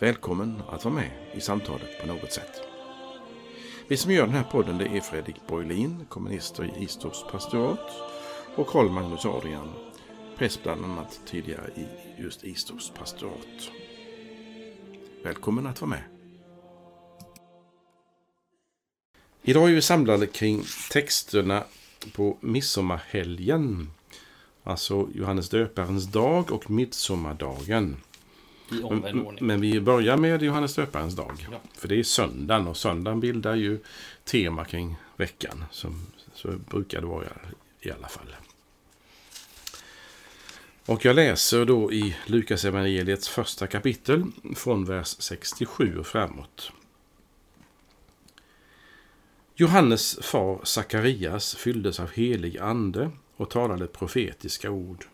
Välkommen att vara med i samtalet på något sätt. Vi som gör den här podden det är Fredrik Borglin, kommunister i Istorps pastorat och Karl Magnus Adrian, präst bland annat tidigare i just Istorps pastorat. Välkommen att vara med. Idag är vi samlade kring texterna på midsommarhelgen. Alltså Johannes döparens dag och midsommardagen. I omvänd ordning. Men vi börjar med Johannes döparens dag. Ja. För det är söndagen och söndagen bildar ju tema kring veckan. Som, så brukar det vara i alla fall. Och jag läser då i Lukas evangeliets första kapitel från vers 67 och framåt. Johannes far Sakarias fylldes av helig ande och talade profetiska ord.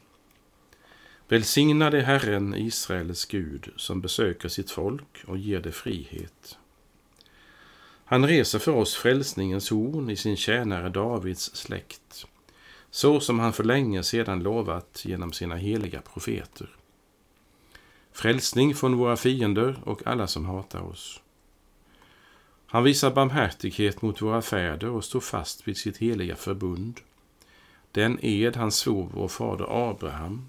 Välsignad är Herren Israels Gud som besöker sitt folk och ger det frihet. Han reser för oss frälsningens horn i sin tjänare Davids släkt, så som han för länge sedan lovat genom sina heliga profeter. Frälsning från våra fiender och alla som hatar oss. Han visar barmhärtighet mot våra fäder och står fast vid sitt heliga förbund. Den ed han svor vår fader Abraham,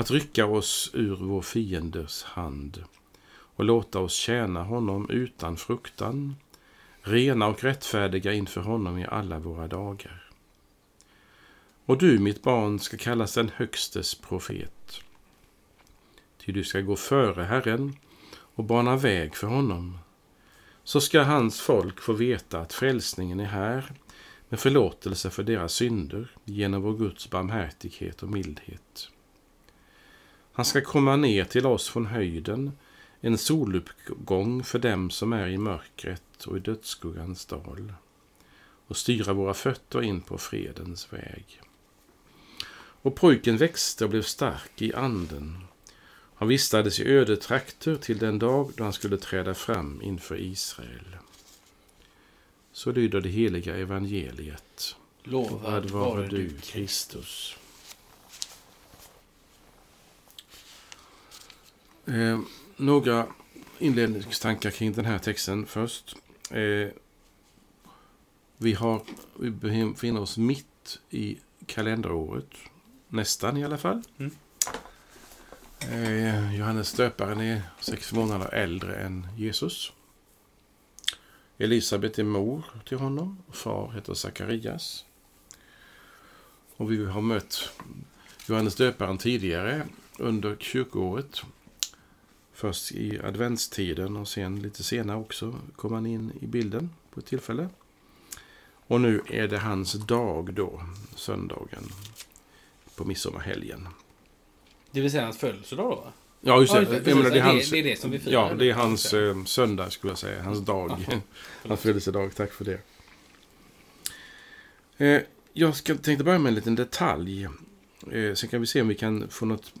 att rycka oss ur vår fienders hand och låta oss tjäna honom utan fruktan, rena och rättfärdiga inför honom i alla våra dagar. Och du, mitt barn, ska kallas den Högstes profet. Ty du ska gå före Herren och bana väg för honom. Så ska hans folk få veta att frälsningen är här med förlåtelse för deras synder genom vår Guds barmhärtighet och mildhet. Han ska komma ner till oss från höjden, en soluppgång för dem som är i mörkret och i dödsskuggans dal, och styra våra fötter in på fredens väg. Och pojken växte och blev stark i anden. Han vistades i öde trakter till den dag då han skulle träda fram inför Israel. Så lyder det heliga evangeliet. Lovad vare du, Kristus. Eh, några inledningstankar kring den här texten först. Eh, vi, har, vi befinner oss mitt i kalenderåret. Nästan i alla fall. Mm. Eh, Johannes döparen är sex månader äldre än Jesus. Elisabet är mor till honom. Far heter Sakarias. Och vi har mött Johannes döparen tidigare under kyrkoåret. Först i adventstiden och sen lite senare också kom han in i bilden på ett tillfälle. Och nu är det hans dag då, söndagen på midsommarhelgen. Det vill säga hans födelsedag då? Ja, just Ja, det. just Jag menar, det, är det, hans, det är det som vi firar. Ja, det är hans eh, söndag skulle jag säga. Hans dag. hans födelsedag. Tack för det. Eh, jag ska, tänkte börja med en liten detalj. Eh, sen kan vi se om vi kan få något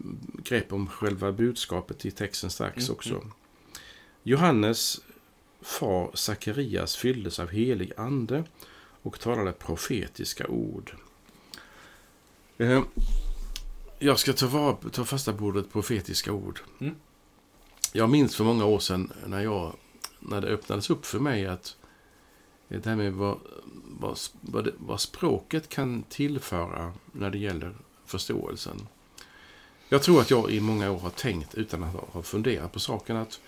grepp om själva budskapet i texten strax Mm, också. Johannes far Sakarias fylldes av helig ande och talade profetiska ord. Eh, jag ska ta, vara, ta fasta på ordet profetiska ord. Mm. Jag minns för många år sedan när, jag, när det öppnades upp för mig att det här med vad, vad, vad, det, vad språket kan tillföra när det gäller förståelsen. Jag tror att jag i många år har tänkt, utan att ha funderat på saken, att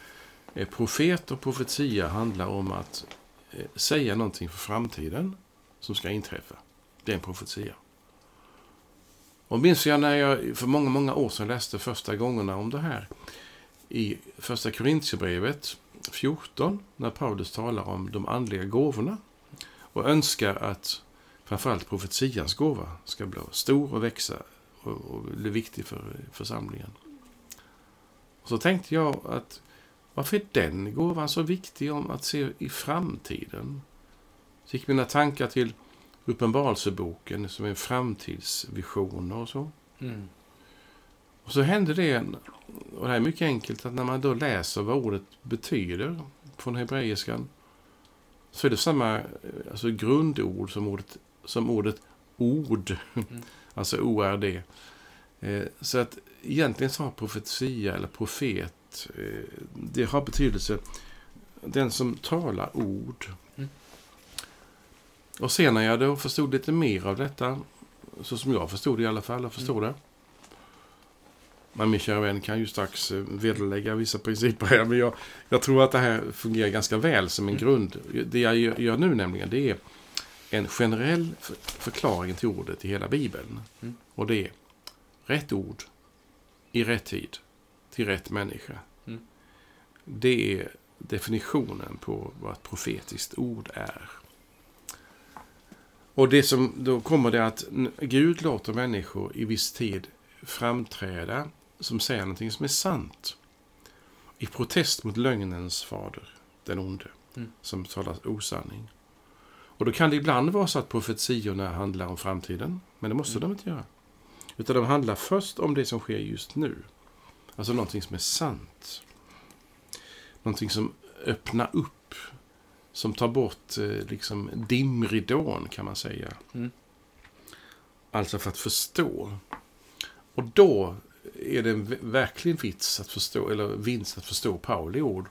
eh, profet och profetia handlar om att eh, säga någonting för framtiden som ska inträffa. Det är en profetia. Och minns jag när jag för många, många år sedan läste första gångerna om det här i första Korintierbrevet 14, när Paulus talar om de andliga gåvorna och önskar att framförallt profetians gåva ska bli stor och växa och, och bli viktig för församlingen. Och så tänkte jag att Varför är den gåvan så viktig om att se i framtiden? Så gick mina tankar till Uppenbarelseboken som är framtidsvisioner och så. Mm. Och så hände det, och det här är mycket enkelt, att när man då läser vad ordet betyder från hebreiskan så är det samma alltså grundord som ordet, som ordet ord, Mm. Alltså ORD. Eh, så att egentligen så har profetia eller profet, eh, det har betydelse den som talar ord. Mm. Och sen när jag då förstod lite mer av detta, så som jag förstod det i alla fall, och förstod det. Men min kära vän kan ju strax eh, vederlägga vissa principer här, men jag, jag tror att det här fungerar ganska väl som en Mm. grund. Det jag gör nu nämligen, det är en generell för- förklaring till ordet i hela Bibeln. Mm. Och det är rätt ord, i rätt tid, till rätt människa. Mm. Det är definitionen på vad ett profetiskt ord är. Och det som då kommer det att Gud låter människor i viss tid framträda som säger någonting som är sant. I protest mot lögnens fader, den onde, Mm. som talar osanning. Och då kan det ibland vara så att profetiorna handlar om framtiden, men det måste Mm. de inte göra. Utan de handlar först om det som sker just nu. Alltså någonting som är sant. Någonting som öppnar upp. Som tar bort eh, liksom dimridån kan man säga. Mm. Alltså för att förstå. Och då är det verkligen vits att förstå, eller vinst att förstå Pauli ord.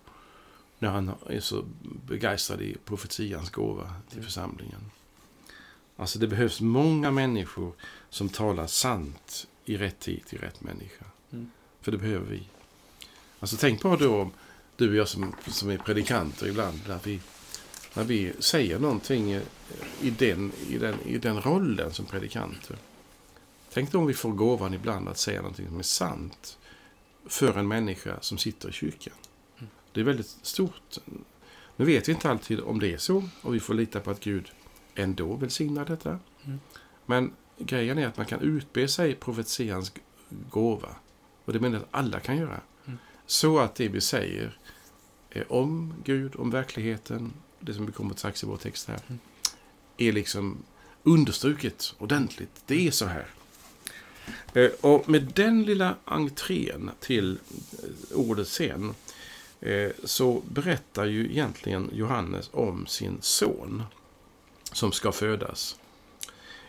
När han är så begeistrad i profetians gåva till Mm. församlingen. Alltså det behövs många människor som talar sant i rätt tid till rätt människa. Mm. För det behöver vi. Alltså tänk på då om du och jag som, som är predikanter ibland, när vi, när vi säger någonting i den, i, den, i den rollen som predikanter. Tänk då om vi får gåvan ibland att säga någonting som är sant för en människa som sitter i kyrkan. Det är väldigt stort. Nu vet vi inte alltid om det är så och vi får lita på att Gud ändå välsignar detta. Mm. Men grejen är att man kan utbe sig profetians gåva. Och det menar jag att alla kan göra. Mm. Så att det vi säger om Gud, om verkligheten, det som vi kommer strax i vår text här, Mm. är liksom understruket ordentligt. Det är så här. Eh, Och med den lilla entrén till eh, ordet sen så berättar ju egentligen Johannes om sin son som ska födas.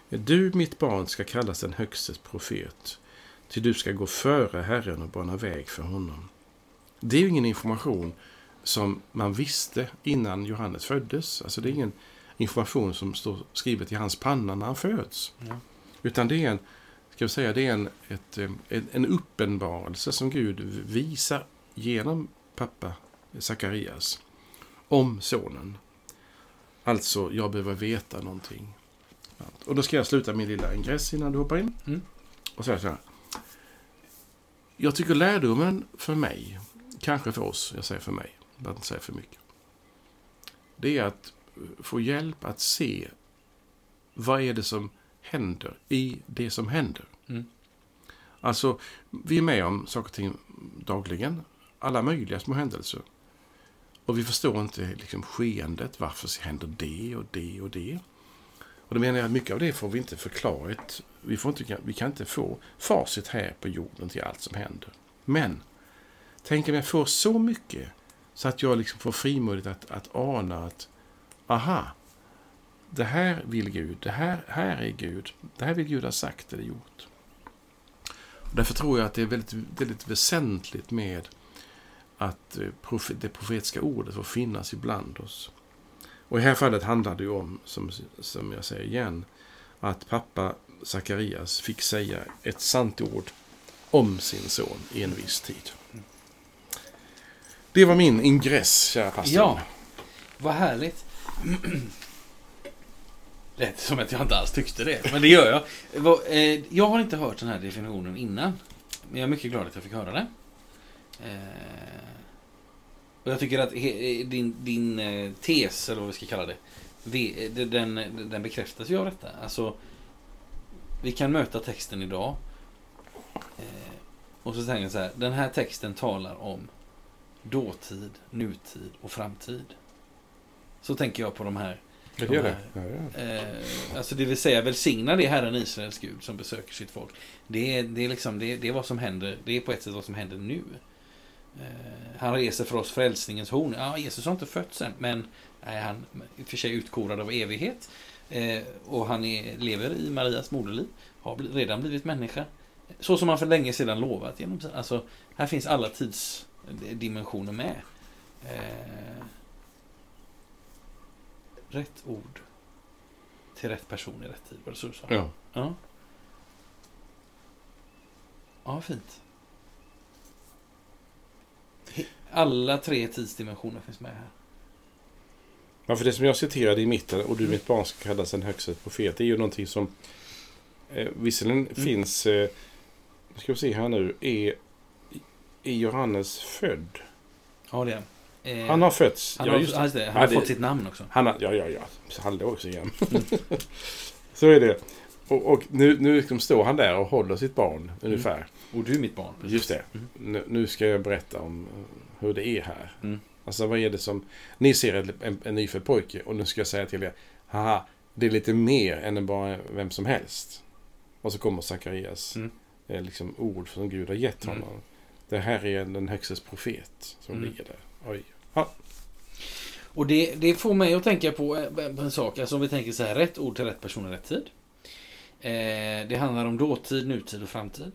Du, mitt barn, ska kallas den högstes profet, till du ska gå före Herren och bana väg för honom. Det är ju ingen information som man visste innan Johannes föddes. Alltså det är ingen information som står skrivet i hans panna när han föds. Ja. Utan det är en, ska vi säga, det är en, ett, eh, en, en uppenbarelse som Gud visar genom pappa Sakarias om sonen. Alltså, jag behöver veta någonting. Och då ska jag sluta min lilla ingress innan du hoppar in. Mm. Och säga så här. Jag tycker lärdomen för mig, kanske för oss, jag säger för mig, för att inte säga för mycket. Det är att få hjälp att se vad är det som händer i det som händer. Mm. Alltså, vi är med om saker och ting dagligen. Alla möjliga små händelser. Och vi förstår inte liksom, skeendet. Varför händer det och det och det? Och då menar jag att mycket av det får vi inte förklarat. Vi, får inte, vi kan inte få facit här på jorden till allt som händer. Men, tänk om jag får så mycket så att jag liksom får frimodigt att, att ana att aha, det här vill Gud, det här, här är Gud, det här vill Gud ha sagt eller gjort. Och därför tror jag att det är väldigt, väldigt väsentligt med att eh, det profetiska ordet får finnas ibland oss. Och i det här fallet handlar det ju om, som, som jag säger igen, att pappa Sakarias fick säga ett sant ord om sin son i en viss tid. Det var min ingress, kära pastor. Ja, vad härligt. Lät som att jag inte alls tyckte det, men det gör jag. Eh, jag har inte hört den här definitionen innan. Men jag är mycket glad att jag fick höra det. Eh, Och jag tycker att he- eh, din, din eh, tes, eller vad vi ska kalla det, den, den bekräftas ju av detta. Alltså, vi kan möta texten idag. Och så säger jag så här, den här texten talar om dåtid, nutid och framtid. Så tänker jag på de här. Det De gör här- det. Ja, ja. Eh, alltså det vill säga välsigna det Herren Israels Gud som besöker sitt folk. Det är, det är liksom det, det är vad som händer. Det är på ett sätt vad som händer nu. Eh, han reser för oss frälsningens horn. Ja, Jesus har inte fötts än, men är han och för sig utkorad av evighet. Eh, och han är, lever i Marias moderliv. Har redan blivit människa. Så som han för länge sedan lovat. Genom, alltså, här finns alla tidsdimensioner med. Eh, rätt ord till rätt person i rätt tid. Var det så du sa? ja. Ja. Ja, fint. Alla tre tidsdimensioner finns med här. Ja, för det som jag citerade i mitten, och du mitt barn ska kallas en högsta profet, det är ju någonting som eh, visserligen Mm. finns, eh, ska vi se här nu, är, är Johannes född? Ja, det är eh, Han har fötts. han ja, just. Han Ja, har fått sitt namn också. Han har, ja, ja, ja. Hallå också igen. Mm. Så är det. Och, och nu, nu liksom står han där och håller sitt barn ungefär. Och du är mitt barn. precis. Just det. Mm. Nu, ska jag berätta om eh, hur det är här. Mm. Alltså vad är det som... Ni ser en, en, en nyfödd pojke och nu ska jag säga till er. Haha, det är lite mer än bara vem som helst. Och så kommer Sakarias Mm. eh, liksom ord som Gud har gett Mm. honom. Det här är den högstes profet som Mm. ligger där. Oj. Och det, det får mig att tänka på eh, på en sak. Alltså om vi tänker så här, rätt ord till rätt person i rätt tid. Eh, det handlar om dåtid, nutid och framtid.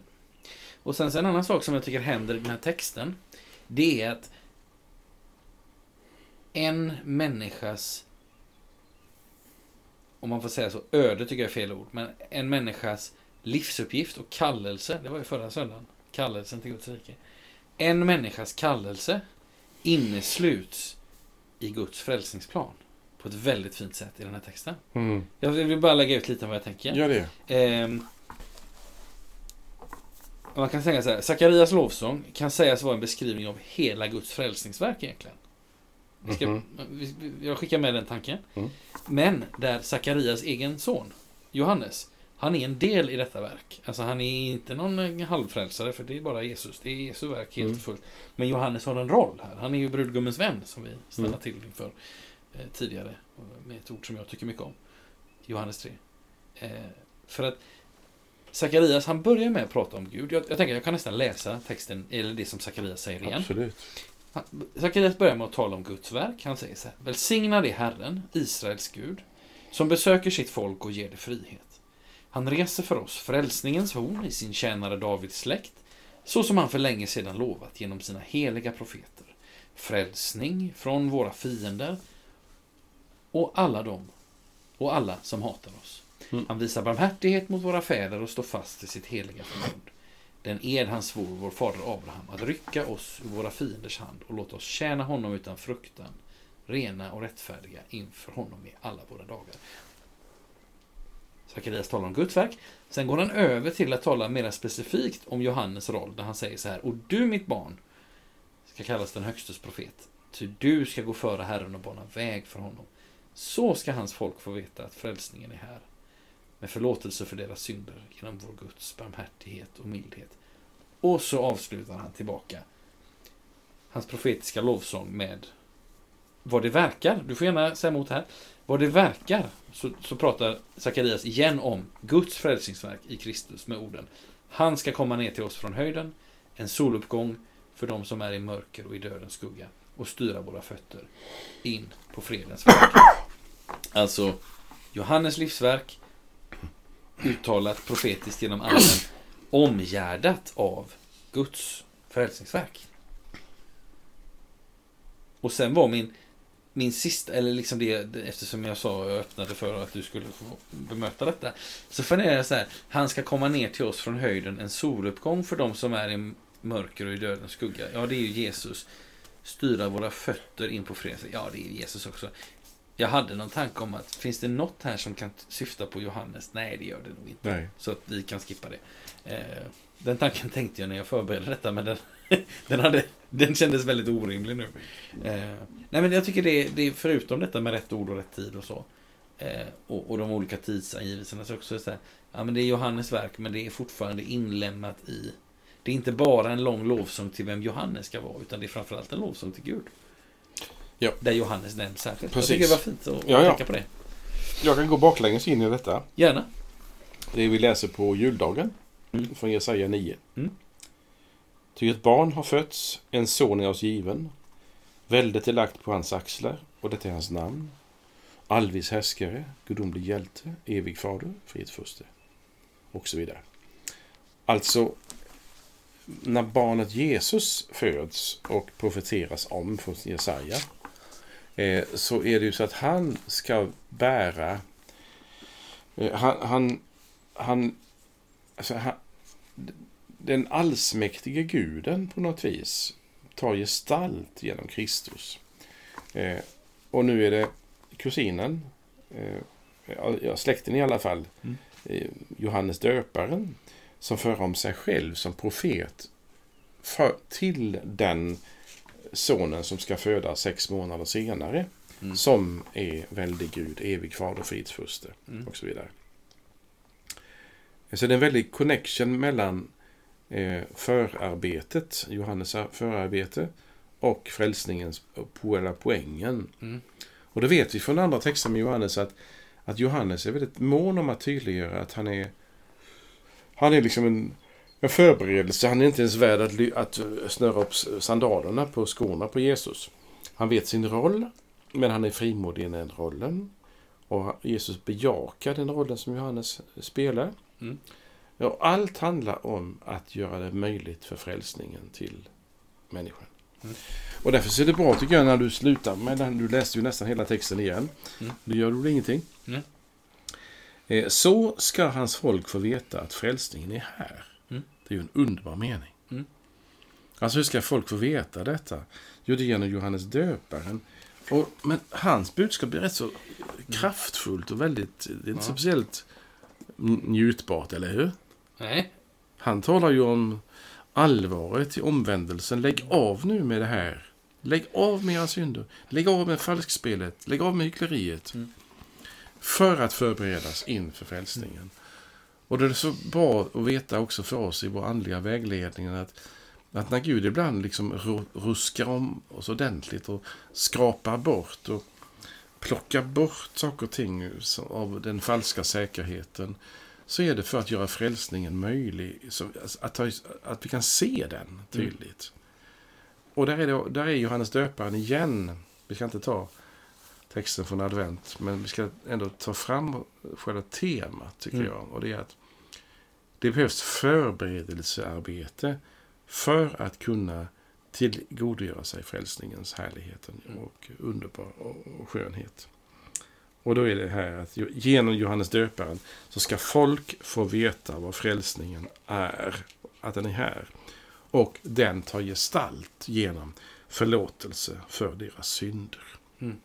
Och sen så en annan sak som jag tycker händer i den här texten. Det är att en människas, om man får säga så, öde tycker jag är fel ord, men en människas livsuppgift och kallelse, det var ju förra söndagen, kallelsen till Guds rike. En människas kallelse innesluts i Guds frälsningsplan. På ett väldigt fint sätt i den här texten. Mm. Jag vill bara lägga ut lite om vad jag tänker. Gör det. Ehm, man kan säga så här, Sakarias lovsång kan sägas vara en beskrivning av hela Guds frälsningsverk egentligen. Vi ska, vi, vi- jag skickar med den tanken. Mm. Men där Sakarias egen son, Johannes, han är en del i detta verk. Alltså han är inte någon eh, halvfrälsare, för det är bara Jesus. Det är Jesu verk helt Mm. fullt. Men Johannes har en roll här. Han är ju brudgummens vän, som vi stannade Mm. till inför eh, tidigare. Med ett ord som jag tycker mycket om. Johannes 3. Eh, för att Sakarias, han börjar med att prata om Gud. Jag, jag tänker jag kan nästan läsa texten, eller det som Sakarias säger igen. Absolut. Sakarias börjar med att tala om Guds verk. Han säger så här. Välsigna det Herren, Israels Gud, som besöker sitt folk och ger det frihet. Han reser för oss frälsningens horn i sin tjänare Davids släkt, så som han för länge sedan lovat genom sina heliga profeter. Frälsning från våra fiender och alla dem och alla som hatar oss. Mm. Han visar barmhärtighet mot våra fäder och står fast i sitt heliga förbund. Den ed han svor vår fader Abraham att rycka oss ur våra fienders hand och låta oss tjäna honom utan fruktan, rena och rättfärdiga inför honom i alla våra dagar. Sakarias talar om Guds verk. Sen går han över till att tala mer specifikt om Johannes roll, där han säger så här. Och du, mitt barn, ska kallas den högstes profet. Ty du ska gå före Herren och bana väg för honom. Så ska hans folk få veta att frälsningen är här. Med förlåtelse för deras synder genom vår Guds barmhärtighet och mildhet. Och så avslutar han tillbaka hans profetiska lovsång med vad det verkar. Du får gärna säga emot här. Vad det verkar så, så pratar Sakarias igen om Guds frälsningsverk i Kristus med orden Han ska komma ner till oss från höjden, en soluppgång för de som är i mörker och i dödens skugga och styra våra fötter in på fredens väg. Alltså Johannes livsverk uttalat profetiskt genom anden omgärdat av Guds frälsningsverk. Och sen var min, min sista, eller liksom det, eftersom jag sa och öppnade för att du skulle få bemöta detta. Så funderar jag så här, han ska komma ner till oss från höjden, en soluppgång för de som är i mörker och i dödens skugga. Ja, det är ju Jesus. Styra våra fötter in på freden. Ja, det är Jesus också. Jag hade någon tanke om att finns det något här som kan syfta på Johannes? Nej, det gör det nog inte. Nej. Så att vi kan skippa det. Eh, den tanken tänkte jag när jag förberedde detta, men den, den, hade, den kändes väldigt orimlig nu. Eh, nej, men jag tycker det är, det är förutom detta med rätt ord och rätt tid och så. Eh, och, och de olika tidsangivelserna så också så här, ja men det är Johannes verk, men det är fortfarande inlämnat i det är inte bara en lång lovsång till vem Johannes ska vara, utan det är framförallt en lovsång till Gud. Ja. Där Johannes nämns särskilt. Precis. Jag tycker det var fint att Ja, ja. tänka på det. Jag kan gå baklänges in i detta. Gärna. Det vi läser på juldagen Mm. från Jesaja 9. Mm. Ty ett barn har fötts, en son är oss given. Väldet är lagt på hans axlar och detta är hans namn. Allvis härskare, gudomlig hjälte, evig fader, fridsfurste. Och så vidare. Alltså, när barnet Jesus föds och profeteras om från Jesaja eh, så är det ju så att han ska bära eh, han, han, han, alltså han den allsmäktige guden på något vis tar gestalt genom Kristus. Eh, och nu är det kusinen, eh, ja, släkten i alla fall, Mm. eh, Johannes döparen, som för om sig själv som profet för, till den sonen som ska födas sex månader senare, Mm. som är väldig Gud, evig fader, fridsfurste Mm. och så vidare. Så det är en väldig connection mellan eh, förarbetet, Johannes förarbete, och frälsningens eller poängen. Mm. Och det vet vi från andra texter med Johannes att, att Johannes är väldigt mån om att tydliggöra att han är han är liksom en, en förberedelse. Han är inte ens värd att, att snöra upp sandalerna på skorna på Jesus. Han vet sin roll, men han är frimodig i den rollen. Och Jesus bejakar den rollen som Johannes spelar. Mm. Ja, allt handlar om att göra det möjligt för frälsningen till människan. Mm. Och därför så är det bra tycker jag när du slutar med den. Du läste ju nästan hela texten igen. Mm. Det gör du ingenting. Mm. Eh, Så ska hans folk få veta att frälsningen är här. Mm. Det är ju en underbar mening. Mm. Alltså hur ska folk få veta detta? Jo, det är genom Johannes döparen. Och, men hans budskap är rätt så kraftfullt och väldigt, det är inte Mm. Ja. speciellt njutbart, eller hur? Nej. Han talar ju om allvaret i omvändelsen. Lägg av nu med det här. Lägg av med era synder. Lägg av med falskspelet. Lägg av med hyckleriet. Mm. För att förberedas inför frälsningen. Och det är så bra att veta också för oss i vår andliga vägledning att, att när Gud ibland liksom ru- ruskar om oss ordentligt och skrapar bort och plockar bort saker och ting av den falska säkerheten så är det för att göra frälsningen möjlig. Att, att vi kan se den tydligt. Och där är, det, där är Johannes döparen igen. Vi ska inte ta texten från advent, men vi ska ändå ta fram själva temat, tycker Mm. jag. Och det är att det behövs förberedelsearbete för att kunna tillgodogöra sig frälsningens härlighet Mm. och underbar och och skönhet. Och då är det här att genom Johannes döparen så ska folk få veta vad frälsningen är, att den är här. Och den tar gestalt genom förlåtelse för deras synder. Mm.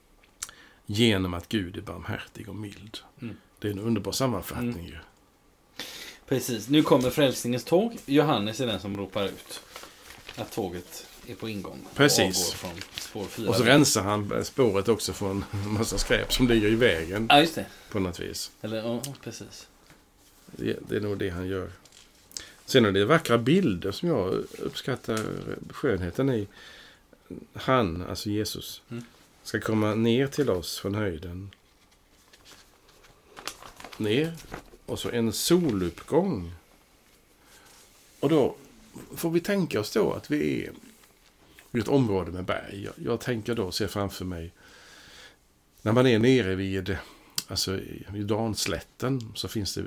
Genom att Gud är barmhärtig och mild. Mm. Det är en underbar sammanfattning ju. Precis. Nu kommer frälsningens tåg. Johannes är den som ropar ut att tåget är på ingång. och Precis. 4. Och så rensar han spåret också från en massa skräp som ligger i vägen Ja, just det. på något vis. Eller, ja, precis. Det, det är nog det han gör. Sen är det vackra bilder som jag uppskattar skönheten i. Han, alltså Jesus, Mm. Ska komma ner till oss från höjden. Ner. Och så en soluppgång. Och då får vi tänka oss då att vi är i ett område med berg. Jag, jag tänker då, ser framför mig, när man är nere vid alltså i Jordanslätten så finns det,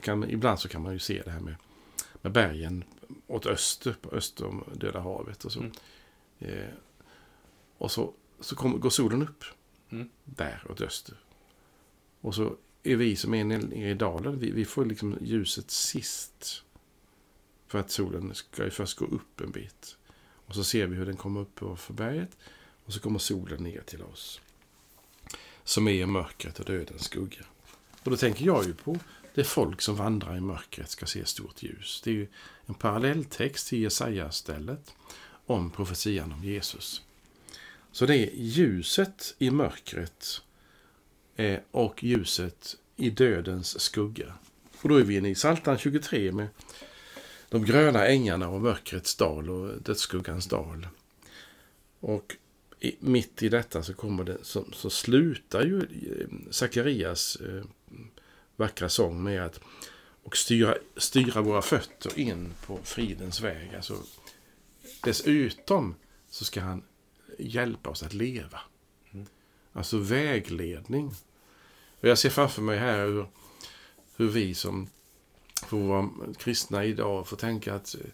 kan, ibland så kan man ju se det här med, med bergen åt öster, på öster om Döda havet och så. Mm. Eh, och så, så kommer, går solen upp Mm. där åt öster. Och så är vi som är nere i dalen, vi, vi får liksom ljuset sist. För att solen ska ju först gå upp en bit. Och så ser vi hur den kommer upp för berget. Och så kommer solen ner till oss. Som är mörkret och dödens skugga. Och då tänker jag ju på det folk som vandrar i mörkret ska se stort ljus. Det är ju en parallelltext till Jesaja-stället om profetian om Jesus. Så det är ljuset i mörkret eh, och ljuset i dödens skugga. Och då är vi inne i Psaltaren 23 med de gröna ängarna och mörkrets dal och dödsskuggans dal. Och i, mitt i detta så kommer det, så, så slutar ju eh, Sakarias eh, vackra sång med att och styra, styra våra fötter in på fridens väg. Alltså, dessutom så ska han hjälpa oss att leva. Mm. Alltså vägledning. Och jag ser framför mig här hur, hur vi som får vara kristna idag får tänka att eh,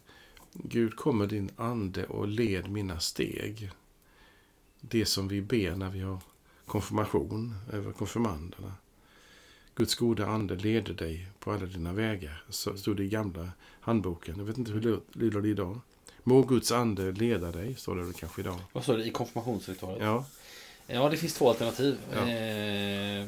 Gud kommer din ande och led mina steg. Det som vi ber när vi har konfirmation över konfirmanderna. Guds goda ande leder dig på alla dina vägar. Så stod det i gamla handboken. Jag vet inte hur det lyder det idag. Må Guds ande leda dig, står det kanske idag. Vad står det i konfirmationsritualet? Ja, Ja, det finns två alternativ. Ja. Eh,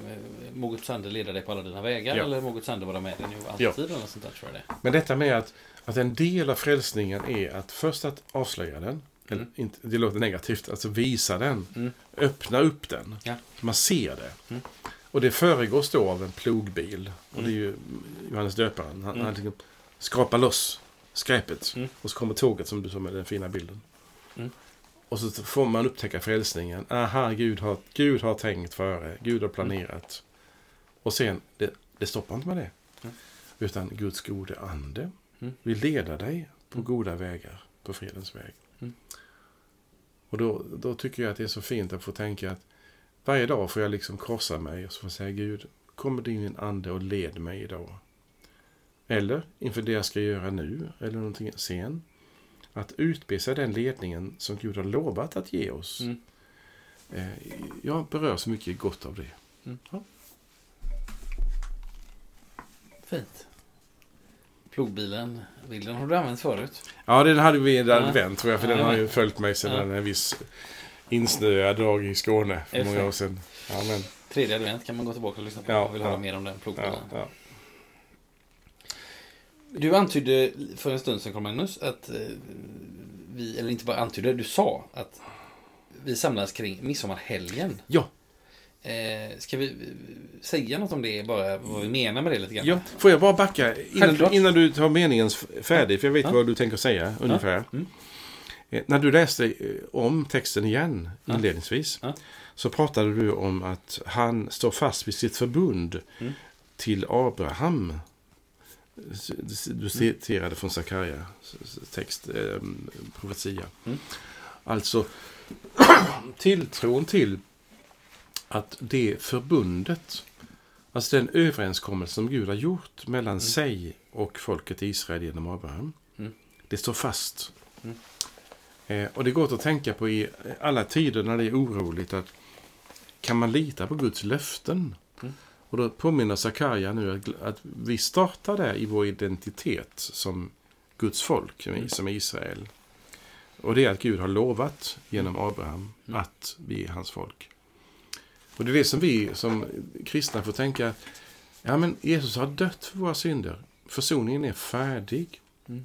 må Guds ande leda dig på alla dina vägar Ja. eller må Guds ande vara med dig nu alltid. Eller något sånt där, tror jag det men detta med att, att en del av frälsningen är att först att avslöja den. Eller, Mm. inte, det låter negativt, alltså visa den. Mm. Öppna upp den. Ja. Man ser det. Mm. Och det föregås då av en plogbil. Och det är ju Johannes döparen. Han, Mm. han liksom skrapar loss skräpet. Mm. Och så kommer tåget som du sa med den fina bilden. Mm. Och så får man upptäcka frälsningen. Aha, Gud har, Gud har tänkt före. Gud har planerat. Och sen, det, det stoppar inte med det. Mm. Utan Guds gode ande Mm. vill leda dig på Mm. goda vägar. På fredens väg. Mm. Och då, då tycker jag att det är så fint att få tänka att varje dag får jag liksom krossa mig och så får jag säga Gud, kommer din ande och led mig idag. Eller inför det jag ska göra nu eller någonting sen. Att utbe sig den ledningen som Gud har lovat att ge oss. Mm. Eh, Jag berör så mycket gott av det. Fint. Plogbilen, bilden har du använt förut. Ja, den hade vi en Ja. advent tror jag, för den Ja. har ju följt mig sedan en viss insnöad dag i Skåne för många år sedan. Ja, men, Tredje advent kan man gå tillbaka och lyssna på Ja, om man vill höra ja. mer om den plogbilen. Ja, ja. Du antydde för en stund sedan, Carl Magnus, att eh, vi, eller inte bara antydde, du sa att vi samlas kring midsommarhelgen. Ja. Eh, ska vi eh, säga något om det, bara vad vi menar med det lite grann? Ja, får jag bara backa innan, innan du tar meningen färdig, för jag vet Ja. vad du tänker säga ungefär. Mm. Eh, När du läste om texten igen Ja. inledningsvis Ja. så pratade du om att han står fast vid sitt förbund Mm. till Abraham. Du citerade från Sakarja text, eh, profetia. Mm. Alltså tilltron till att det förbundet, alltså den överenskommelse som Gud har gjort mellan sig och folket Israel genom Abraham, Mm. det står fast. Mm. Eh, och det går att tänka på i alla tider när det är oroligt att kan man lita på Guds löften? Mm. Och då påminner Sakarja nu att, att vi startar där i vår identitet som Guds folk, som- Mm. som Israel. Och det är att Gud har lovat genom Abraham Mm. att vi är hans folk. Och det är det som vi som kristna får tänka. Ja, men Jesus har dött för våra synder. Försoningen är färdig. Mm.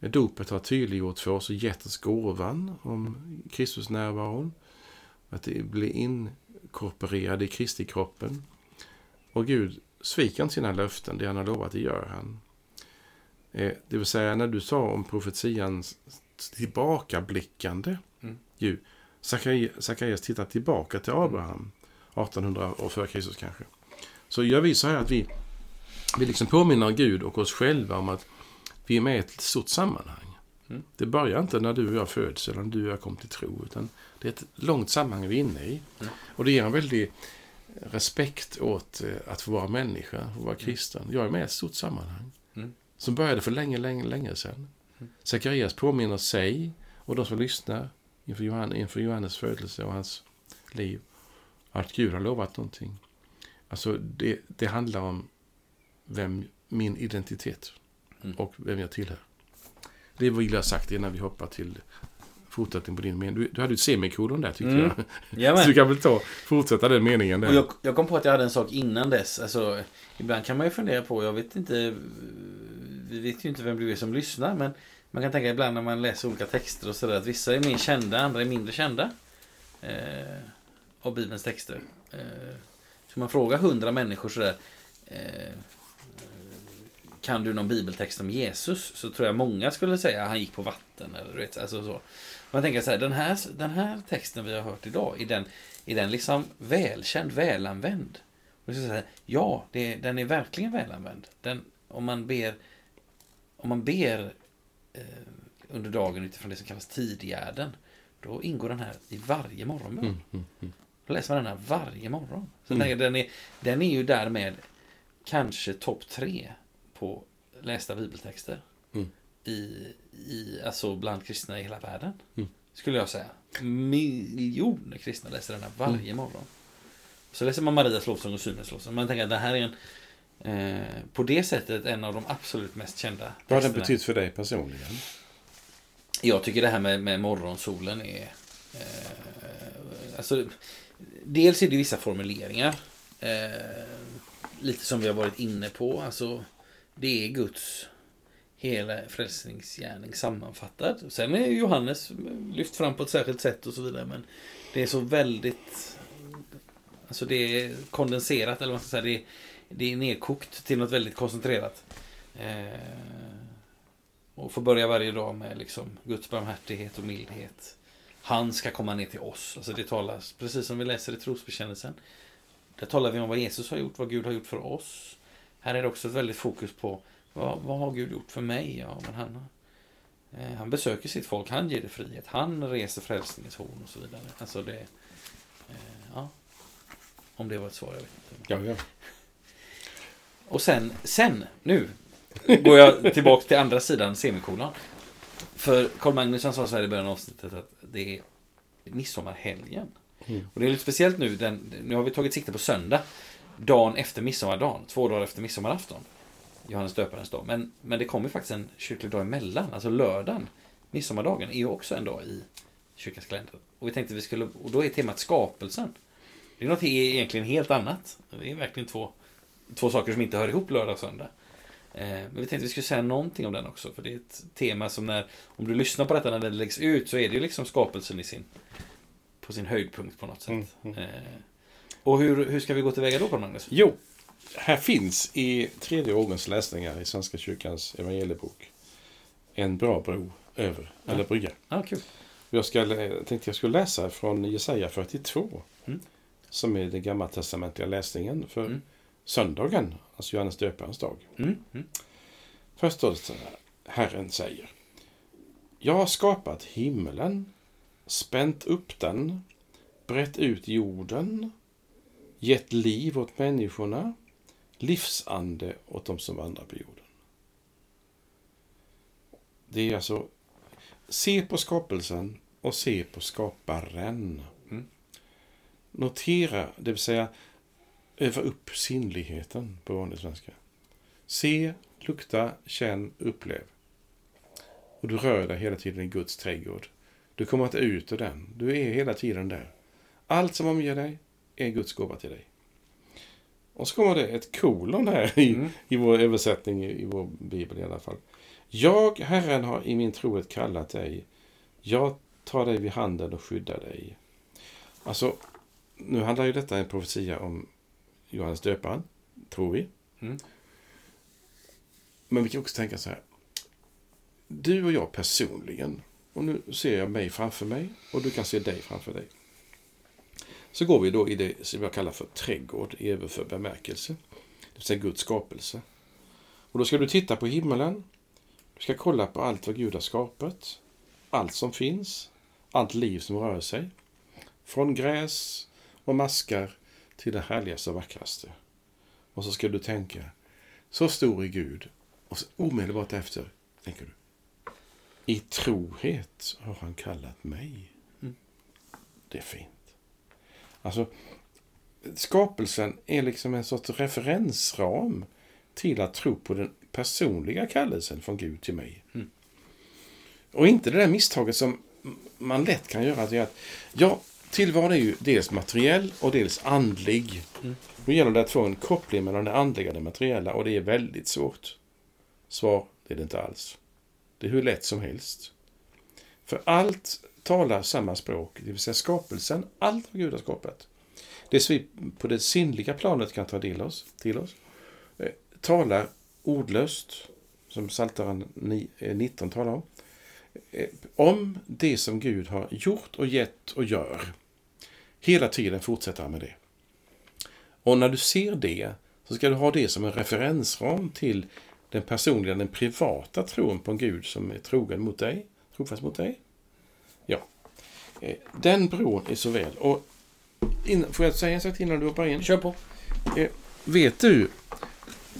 Dopet har tydliggjort för oss och gett oss gåvan om Kristus närvaron. Att det blir inkorporerad i Kristi kroppen. Och Gud sviker inte sina löften. Det han har lovat, det gör han. Eh, Det vill säga, när du sa om profetians tillbakablickande Mm. Sakarias tittar tillbaka till Abraham, 1800 år före Kristus kanske. Så gör vi så här att vi, vi liksom påminner Gud och oss själva om att vi är med i ett stort sammanhang. Mm. Det börjar inte när du och jag föds eller när du och jag kom till tro, utan det är ett långt sammanhang vi är inne i. Mm. Och det ger en väldig respekt åt eh, att få vara människa och vara kristen. Jag är med i ett stort sammanhang. Mm. Som började för länge, länge, länge sedan. Mm. Sakarias påminner sig och de som lyssnar inför, Johannes, inför Johannes födelse och hans liv att Gud har lovat någonting. Alltså det, det handlar om vem min identitet Mm. och vem jag tillhör. Det vill jag ha sagt innan vi hoppar till fortsättning på din mening. Du, du hade ju ett semikolon där tyckte Mm. jag. Så du kan väl ta, fortsätta den meningen där. Och jag, jag kom på att jag hade en sak innan dess. Alltså, ibland kan man ju fundera på, jag vet inte, vi vet ju inte vem du är som lyssnar, men man kan tänka ibland när man läser olika texter och sådär att vissa är mer kända, andra är mindre kända. Eh, av Bibelns texter. Eh, så man frågar hundra människor sådär, eh, kan du någon bibeltext om Jesus så tror jag många skulle säga han gick på vatten. Eller, du vet, alltså så. Man tänker så här, den här, den här texten vi har hört idag, är den, är den liksom välkänd, välanvänd? Och så säga, ja, det, den är verkligen välanvänd. Den, om man ber, om man ber eh, under dagen utifrån det som kallas tidgärden, då ingår den här i varje morgonbön. Mm, mm, mm. Då läser man den här varje morgon. Så Mm. den, är, den är ju därmed kanske topp tre på lästa bibeltexter. Mm. I, i, alltså bland kristna i hela världen. Mm. Skulle jag säga. Miljoner kristna läser den här varje Mm. morgon. Så läser man Marias lovsång och Synens lovsång. Man tänker att det här är en, eh, på det sättet en av de absolut mest kända Vad har den betytt för dig personligen? Jag tycker det här med, med morgonsolen är... Eh, alltså, dels är det vissa formuleringar. Eh, lite som vi har varit inne på. Alltså, det är Guds hela frälsningsgärning sammanfattad. Sen är Johannes lyft fram på ett särskilt sätt och så vidare. Men det är så väldigt... Alltså det är kondenserat, eller vad man ska säga. Det är, det är nedkokt till något väldigt koncentrerat. Eh, och få börja varje dag med liksom Guds barmhärtighet och mildhet. Han ska komma ner till oss. Alltså det talas, precis som vi läser i trosbekännelsen. Där talar vi om vad Jesus har gjort, vad Gud har gjort för oss. Här är det också ett väldigt fokus på vad, vad har Gud gjort för mig? Ja, men han, eh, han besöker sitt folk, han ger det frihet, han reser frälsningens horn och så vidare. Alltså det... Eh, ja. Om det var ett svar, jag vet inte. Ja, ja. Och sen, sen, nu går jag tillbaka till andra sidan semikolon. För Carl Magnusson sa så här i början av avsnittet att det är midsommarhelgen. Mm. Och det är lite speciellt nu, den, nu har vi tagit sikte på söndag. Dagen efter midsommardagen, två dagar efter midsommarafton. Johannes döparens dag. Men, men det kommer faktiskt en kyrklig dag emellan, alltså lördagen. Midsommardagen är ju också en dag i kyrkans kalender. Och vi tänkte vi skulle, och då är temat skapelsen. Det är något egentligen helt annat. Det är verkligen två, två saker som inte hör ihop lördag och söndag. Eh, Men vi tänkte vi skulle säga någonting om den också. För det är ett tema som när, om du lyssnar på detta när det läggs ut så är det ju liksom skapelsen i sin, på sin höjdpunkt på något sätt. Mm, mm. Eh, Och hur, hur ska vi gå tillväga då, Carl Magnus? Jo, här finns i tredje årens läsningar i Svenska kyrkans evangeliebok en bra bro över, Ja. eller brygga. Ja, kul. Jag ska, tänkte jag skulle läsa från Jesaja 42. Mm. Som är den gammaltestamentliga läsningen för Mm. söndagen, alltså Johannes döparens dag. Mm. Mm. Först står det så här, Herren säger. Jag har skapat himlen, spänt upp den, brett ut jorden, gett liv åt människorna, livsande åt de som vandrar på jorden. Det är alltså, se på skapelsen och se på skaparen. Mm. Notera, det vill säga öva upp sinnligheten på vanlig svenska. Se, lukta, känn, upplev. Och du rör dig hela tiden i Guds trädgård. Du kommer inte ut ur den. Du är hela tiden där. Allt som omger dig är Guds gåva till dig. Och så kommer det ett kolon här i, Mm. i vår översättning, i, vår bibel i alla fall. Jag, Herren, har i min trohet kallat dig. Jag tar dig vid handen och skyddar dig. Alltså, nu handlar ju detta en profetia om Johannes döparen, tror vi. Mm. Men vi kan också tänka så här. Du och jag personligen, och nu ser jag mig framför mig och du kan se dig framför dig. Så går vi då i det som jag kallar för trädgård i överförd bemärkelse. Det vill säga Guds skapelse. Och då ska du titta på himmelen. Du ska kolla på allt vad Gud har skapat. Allt som finns. Allt liv som rör sig. Från gräs och maskar till det härligaste och vackraste. Och så ska du tänka, så stor är Gud. Och så omedelbart efter tänker du, i trohet har han kallat mig. Mm. Det är fint. Alltså, skapelsen är liksom en sorts referensram till att tro på den personliga kallelsen från Gud till mig. Mm. Och inte det där misstaget som man lätt kan göra. Det är att, ja, tillvaron är ju dels materiell och dels andlig. Mm. Då gäller det att få en koppling mellan det andliga och det materiella och det är väldigt svårt. Svar, det är det inte alls. Det är hur lätt som helst. För allt talar samma språk, det vill säga skapelsen, allt vad Gud har skapat. Det som vi på det sinnliga planet kan ta till oss, till oss eh, talar ordlöst, som Psaltaren 19 eh, talar om, eh, om det som Gud har gjort och gett och gör. Hela tiden fortsätter han med det. Och när du ser det så ska du ha det som en referensram till den personliga, den privata tron på en Gud som är trogen mot dig, trofast mot dig. Eh, Den bron är så väl. Och in, får jag säga en sak till innan du hoppar in? Kör på. Vet du,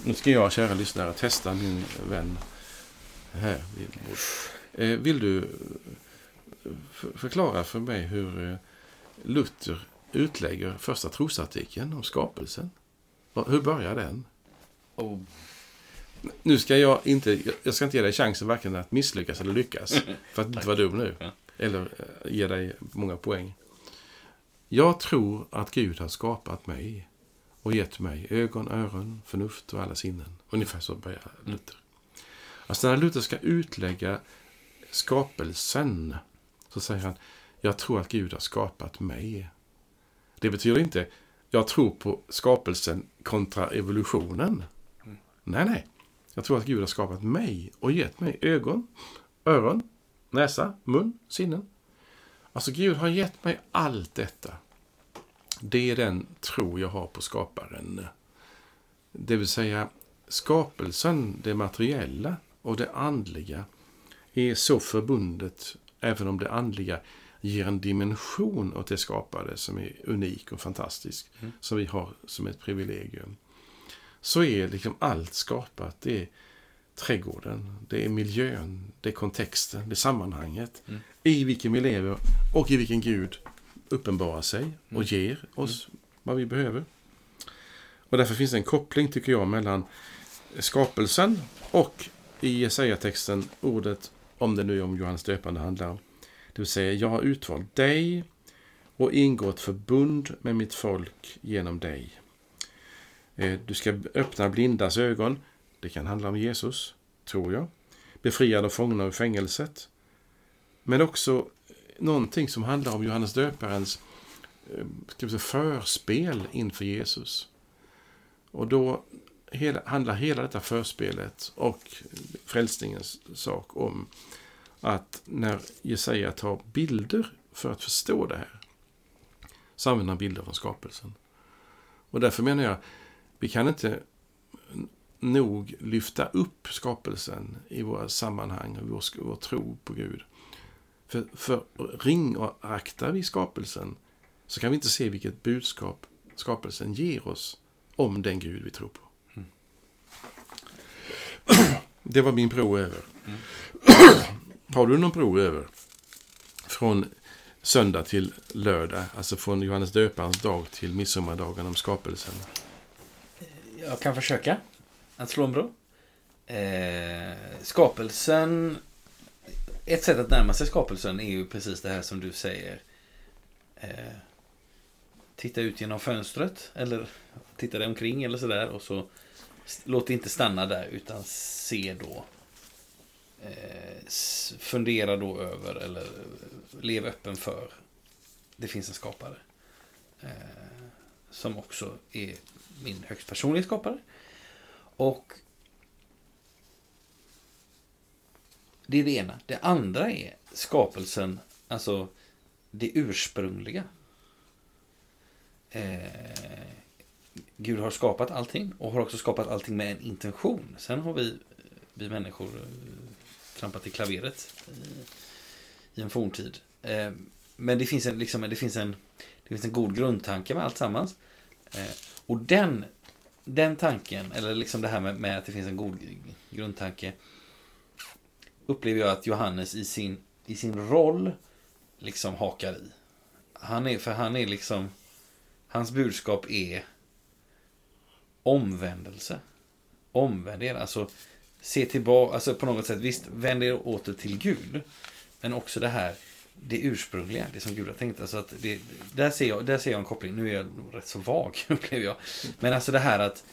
nu ska jag, kära lyssnare, testa min vän här vid. Eh, Vill du eh, förklara för mig hur eh, Luther utlägger första trosartikeln om skapelsen? Hur börjar den? Oh. Nu ska jag inte, jag ska inte ge dig chansen varken att misslyckas eller lyckas. För att inte vara dum nu. Eller eh, ge dig många poäng. Jag tror att Gud har skapat mig och gett mig ögon, öron, förnuft och alla sinnen. Ungefär så börjar Luther. Alltså när Luther ska utlägga skapelsen så säger han Jag tror att Gud har skapat mig. Det betyder inte jag tror på skapelsen kontra evolutionen. Nej, nej. Jag tror att Gud har skapat mig och gett mig ögon, öron, näsa, mun, sinnen. Alltså Gud har gett mig allt detta. Det är den tro jag har på skaparen. Det vill säga skapelsen, det materiella och det andliga är så förbundet, även om det andliga ger en dimension åt det skapade som är unik och fantastisk, som vi har som ett privilegium. Så är liksom allt skapat. Det är trädgården, det är miljön, det är kontexten, det är sammanhanget Mm. i vilken vi lever och i vilken Gud uppenbarar sig och Mm. ger oss vad vi behöver. Och därför finns det en koppling, tycker jag, mellan skapelsen och i Jesaja-texten ordet, om det nu är om Johannes döpande handlar. Det vill säga, jag har utvalt dig och ingått förbund med mitt folk genom dig. Eh, Du ska öppna blindas ögon. Det kan handla om Jesus, tror jag. befriad av fångna ur fängelset. Men också någonting som handlar om Johannes döparens eh, ska vi säga, förspel inför Jesus. Och då handlar hela detta förspelet och frälsningens sak om att när Jesaja tar bilder för att förstå det här så använder han bilder från skapelsen. Och därför menar jag, vi kan inte nog lyfta upp skapelsen i våra sammanhang och vår, vår tro på Gud. För, för ringaktar vi skapelsen så kan vi inte se vilket budskap skapelsen ger oss om den Gud vi tror på. Det var min bro över. Har du någon bro över? Från söndag till lördag, alltså från Johannes döparens dag till midsommardagen om skapelsen. Jag kan försöka att slå en bro. Eh, skapelsen... Ett sätt att närma sig skapelsen är ju precis det här som du säger. Eh, titta ut genom fönstret eller titta dig omkring eller sådär och så låt det inte stanna där utan se då. Eh, fundera då över eller lev öppen för. Det finns en skapare. Eh, som också är min högst personliga skapare. Och det är det ena. Det andra är skapelsen, alltså det ursprungliga. Eh, Gud har skapat allting och har också skapat allting med en intention. Sen har vi, vi människor eh, trampat i klaveret i, i en forntid. Eh, men det finns en, liksom, det finns en, det finns en god grundtanke med allt sammans. Eh, och den, den tanken, eller liksom det här med, med att det finns en god grundtanke, upplever jag att Johannes i sin, i sin roll liksom hakar i. Han är, för han är liksom, hans budskap är omvändelse. Omvänd er, alltså se tillbaka, alltså på något sätt, visst, vänd er åter till Gud. Men också det här, det ursprungliga, det som Gud har tänkt. Alltså att det, där, ser jag, där ser jag en koppling. Nu är jag nog rätt så vag, upplever jag. Men alltså det här att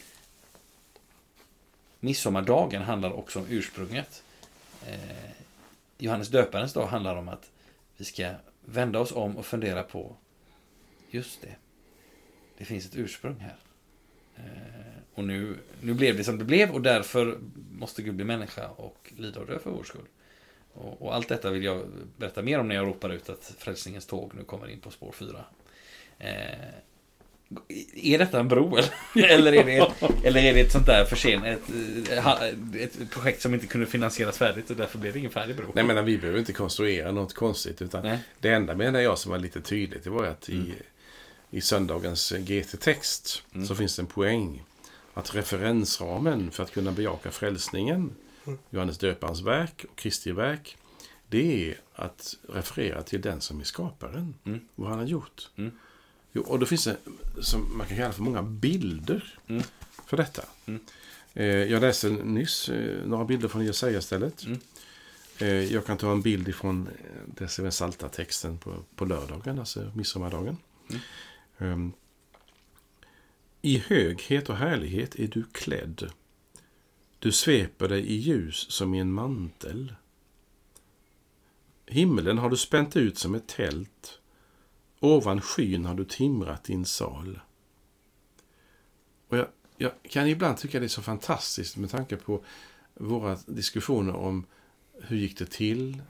midsommardagen handlar också om ursprunget. Eh, Johannes döparens dag handlar om att vi ska vända oss om och fundera på just det. Det finns ett ursprung här. Eh, och nu, nu blev det som det blev och därför måste Gud bli människa och lida och dö för vår skull. Och, och allt detta vill jag berätta mer om när jag ropar ut att frälsningens tåg nu kommer in på spår 4. Eh, är detta en bro eller? eller, är det eller är det ett sånt där försen, ett, ett projekt som inte kunde finansieras färdigt och därför blev det ingen färdig bro? Nej men vi behöver inte konstruera något konstigt. Utan Nej. Det enda menar jag som var lite tydligt det var att Mm. i, i söndagens GT-text Mm. så finns det en poäng. Att referensramen för att kunna bejaka frälsningen. Johannes döparens verk och Kristi verk, det är att referera till den som är skaparen. Mm. Vad han har gjort. Mm. Jo, och då finns det, som man kan kalla för många bilder Mm. för detta. Mm. Eh, jag läste nyss eh, några bilder från Jesaja-stället. Mm. Eh, jag kan ta en bild ifrån eh, är salta texten på, på lördagen, alltså midsommardagen. Mm. Ehm, I höghet och härlighet är du klädd. Du sveper dig i ljus som i en mantel. Himmelen har du spänt ut som ett tält. Ovan skyn har du timrat din sal. Och jag, jag kan ibland tycka det är så fantastiskt med tanke på våra diskussioner om hur gick det till?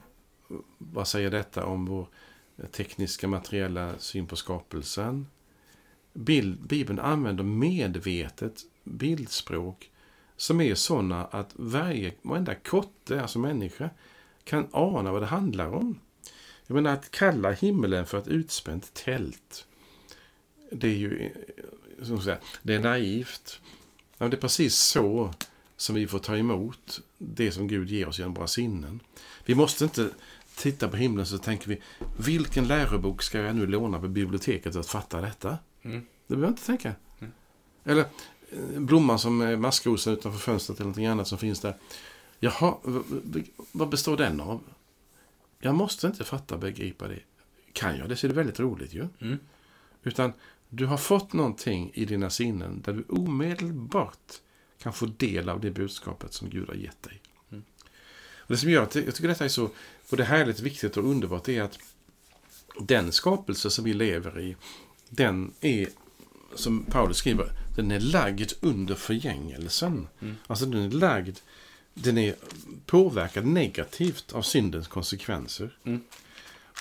Vad säger detta om vår tekniska materiella syn på skapelsen? Bild, Bibeln använder medvetet bildspråk som är sådana att varje, varenda kotte, alltså människa, kan ana vad det handlar om. Jag menar att kalla himlen för ett utspänt tält. Det är ju, eh, som säga, det är naivt. Men det är precis så som vi får ta emot det som Gud ger oss genom våra sinnen. Vi måste inte titta på himlen så tänker vi, vilken lärobok ska jag nu låna på biblioteket för att fatta detta? Mm. Det behöver jag inte tänka. Eller eh, blomman som är maskrosen utanför fönstret eller någonting annat som finns där. Jaha, vad består den av? Jag måste inte fatta och begripa det. Kan jag det så är det väldigt roligt ju. Mm. Utan du har fått någonting i dina sinnen där du omedelbart kan få del av det budskapet som Gud har gett dig. Mm. Och det som gör att jag tycker detta är så både härligt, viktigt och underbart är att den skapelse som vi lever i, den är, som Paulus skriver, den är lagd under förgängelsen. Mm. Alltså den är lagd, den är påverkad negativt av syndens konsekvenser. Mm.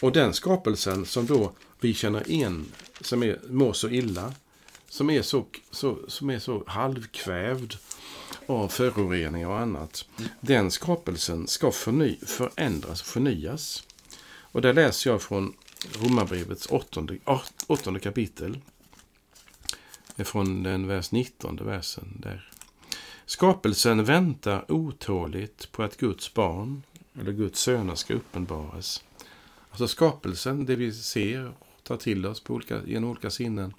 Och den skapelsen som då vi känner igen, som är, mår så illa, som är så, så, som är så halvkvävd av föroreningar och annat. Den skapelsen ska förny, förändras och förnyas. Och där läser jag från Romarbrevets åttonde, åt- åttonde kapitel. Från den vers 19 versen där. Skapelsen väntar otåligt på att Guds barn, eller Guds söner, ska uppenbaras. Alltså skapelsen, det vi ser och tar till oss på olika, genom olika sinnen,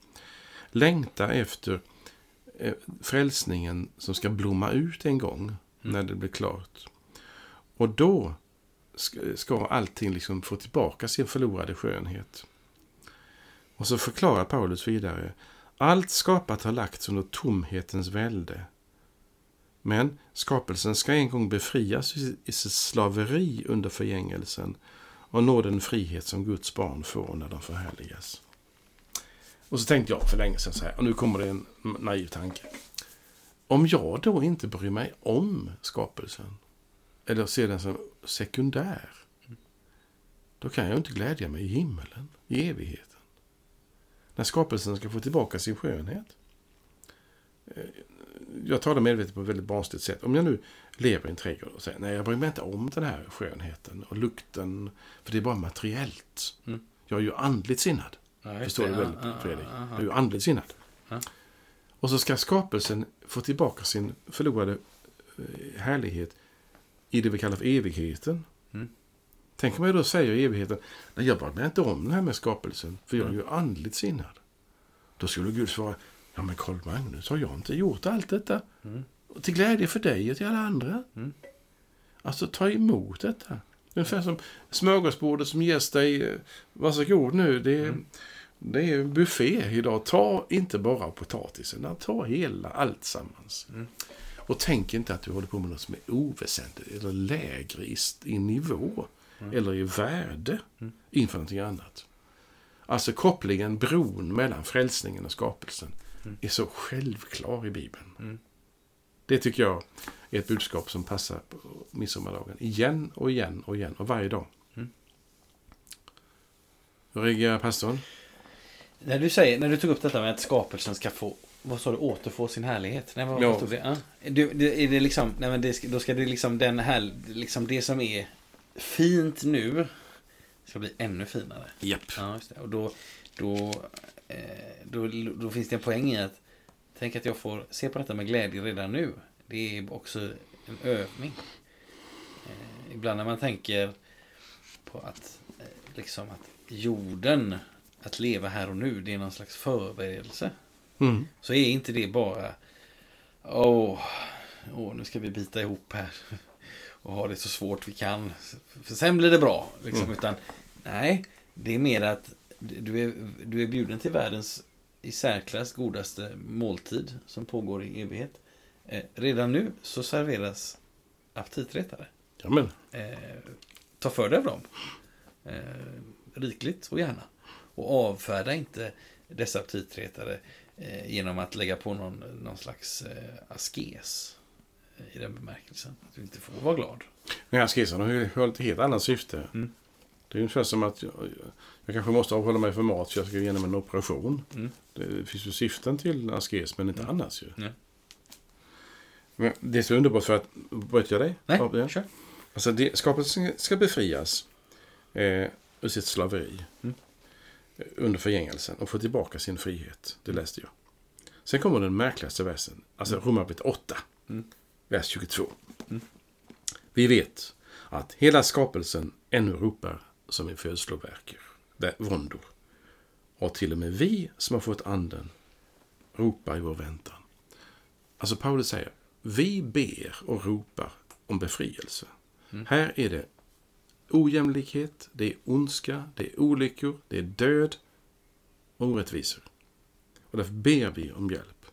längtar efter eh, frälsningen som ska blomma ut en gång när det blir klart. Och då ska, ska allting liksom få tillbaka sin förlorade skönhet. Och så förklarar Paulus vidare. Allt skapat har lagts under tomhetens välde. Men skapelsen ska en gång befrias i sitt slaveri under förgängelsen och nå den frihet som Guds barn får när de förhärligas. Och så tänkte jag för länge sedan så här, och nu kommer det en naiv tanke. Om jag då inte bryr mig om skapelsen, eller ser den som sekundär, då kan jag inte glädja mig i himmelen, i evighet. När skapelsen ska få tillbaka sin skönhet. Eh, Jag talar medvetet på ett väldigt barnsligt sätt. Om jag nu lever i en trädgård och säger nej, jag bryr mig inte om den här skönheten och lukten, för det är bara materiellt. Mm. Jag är ju andligt sinnad. Ja, Förstår det. du väl, Fredrik? ja, Jag är ju andligt sinnad. Ja. Och så ska skapelsen få tillbaka sin förlorade eh, härlighet i det vi kallar för evigheten. Mm. Tänk om jag då säger i evigheten, nej jag bryr mig inte om det här med skapelsen, för jag är Mm. ju andligt sinnad. Då skulle Gud svara, ja men Karl Magnus, har jag inte gjort allt detta? Mm. Till glädje för dig och till alla andra. Mm. Alltså ta emot detta. Ungefär som smörgåsbordet som ges dig, eh, varsågod nu, det är, Mm. det är buffé idag. Ta inte bara potatisen, ta hela allt sammans. Mm. Och tänk inte att du håller på med något som är oväsentligt eller lägre i, i nivå Mm. eller i värde Mm. inför någonting annat. Alltså kopplingen, bron mellan frälsningen och skapelsen. är så självklar i Bibeln. Mm. Det tycker jag är ett budskap som passar på midsommardagen. Igen och igen och igen och varje dag. Mm. Hur reagerar pastorn? När du, säger, när du tog upp detta med att skapelsen ska få vad sa du? Återfå sin härlighet? Nej, vad, Ja. vad det? Ja. Du, det, är det liksom, nej, men det, då ska det liksom den här, liksom det som är fint nu ska bli ännu finare. Japp. Ja. Och då, då, eh, då, då finns det en poäng i att tänk att jag får se på detta med glädje redan nu. Det är också en övning. Eh, ibland när man tänker på att eh, liksom att jorden, att leva här och nu, det är någon slags förberedelse. Mm. Så är inte det bara Åh, åh nu ska vi bita ihop här och ha det så svårt vi kan. För sen blir det bra. Liksom. Mm. Utan, nej, det är mer att du är, du är bjuden till världens i särklass godaste måltid som pågår i evighet. Eh, redan nu så serveras aptitretare. Eh, ta för dig av dem. Eh, rikligt och gärna. Och avfärda inte dessa aptitretare eh, genom att lägga på någon, någon slags eh, askes. I den bemärkelsen. Att du inte får vara glad. Men askesen har ju ett helt annat syfte. Mm. Det är ungefär som att jag, jag kanske måste avhålla mig från mat för jag ska igenom en operation. Mm. Det finns ju syften till askes, men inte Mm. annars ju. Nej. Men det är så underbart för att... Bröt jag dig? Nej, Ja, kör. Alltså, det, skapelsen ska befrias eh, ur sitt slaveri. Mm. eh, Under förgängelsen och få tillbaka sin frihet. Det läste jag. Sen kommer den märkligaste versen. Alltså Romarbrevet 8. Mm. Vers 22. Mm. Vi vet att hela skapelsen ännu ropar som i födslovärker. Våndor. Och till och med vi som har fått anden ropar i vår väntan. Alltså Paulus säger, vi ber och ropar om befrielse. Mm. Här är det ojämlikhet, det är ondska, det är olyckor, det är död och orättvisor. Och därför ber vi om hjälp.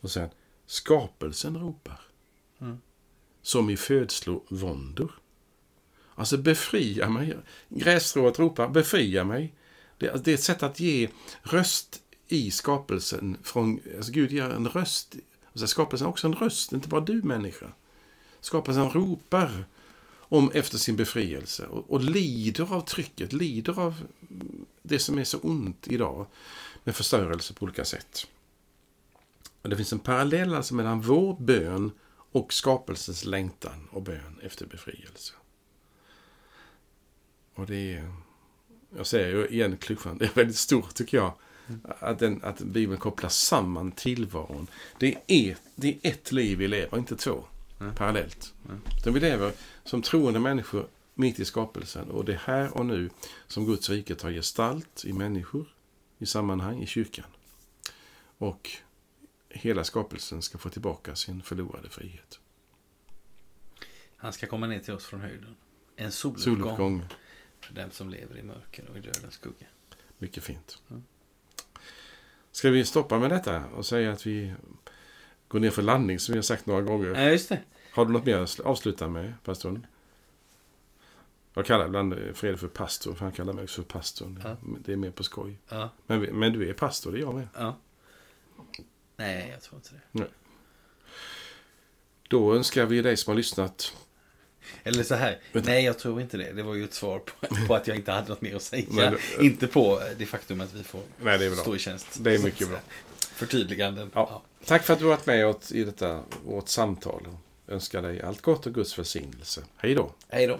Och sen, skapelsen ropar. Mm. Som i födslovåndor. Alltså befria mig. Grässtrået ropar, befria mig. Det, alltså, det är ett sätt att ge röst i skapelsen. Från, alltså Gud ger en röst. Alltså skapelsen har också en röst, inte bara du människa. Skapelsen ropar om efter sin befrielse och, och lider av trycket, lider av det som är så ont idag med förstörelse på olika sätt. Och det finns en parallell alltså mellan vår bön och skapelsens längtan och bön efter befrielse. Och det är, jag säger ju igen klyschan, det är väldigt stort tycker jag. Att, den, att Bibeln kopplar samman tillvaron. Det är, det är ett liv vi lever, inte två. Mm. Parallellt. Mm. Utan vi lever som troende människor mitt i skapelsen. Och det är här och nu som Guds rike tar gestalt i människor, i sammanhang, i kyrkan. Och hela skapelsen ska få tillbaka sin förlorade frihet. Han ska komma ner till oss från höjden. En soluppgång, Soluppgång, för den som lever i mörker och i dödens skugga. mycket fint. Mm. Ska vi stoppa med detta och säga att vi går ner för landning som vi har sagt några gånger? Ja, just det. Har du något mer att avsluta med, pastorn? Jag kallar ibland Fredrik för pastor, för han kallar mig också för pastorn. Ja. Det är mer på skoj. Ja, Men, men du är pastor, det är jag med. ja. Nej, jag tror inte det. Då önskar vi dig som har lyssnat. Eller så här. Vänta. Nej, jag tror inte det. Det var ju ett svar på, på att jag inte hade något mer att säga. Men Inte på det faktum att vi får Nej, det är bra. stå i tjänst. Det är mycket bra. Förtydliganden. Ja. Tack för att du har varit med åt, i detta, vårt samtal. Önskar dig allt gott och Guds välsignelse. Hej då! Hej då.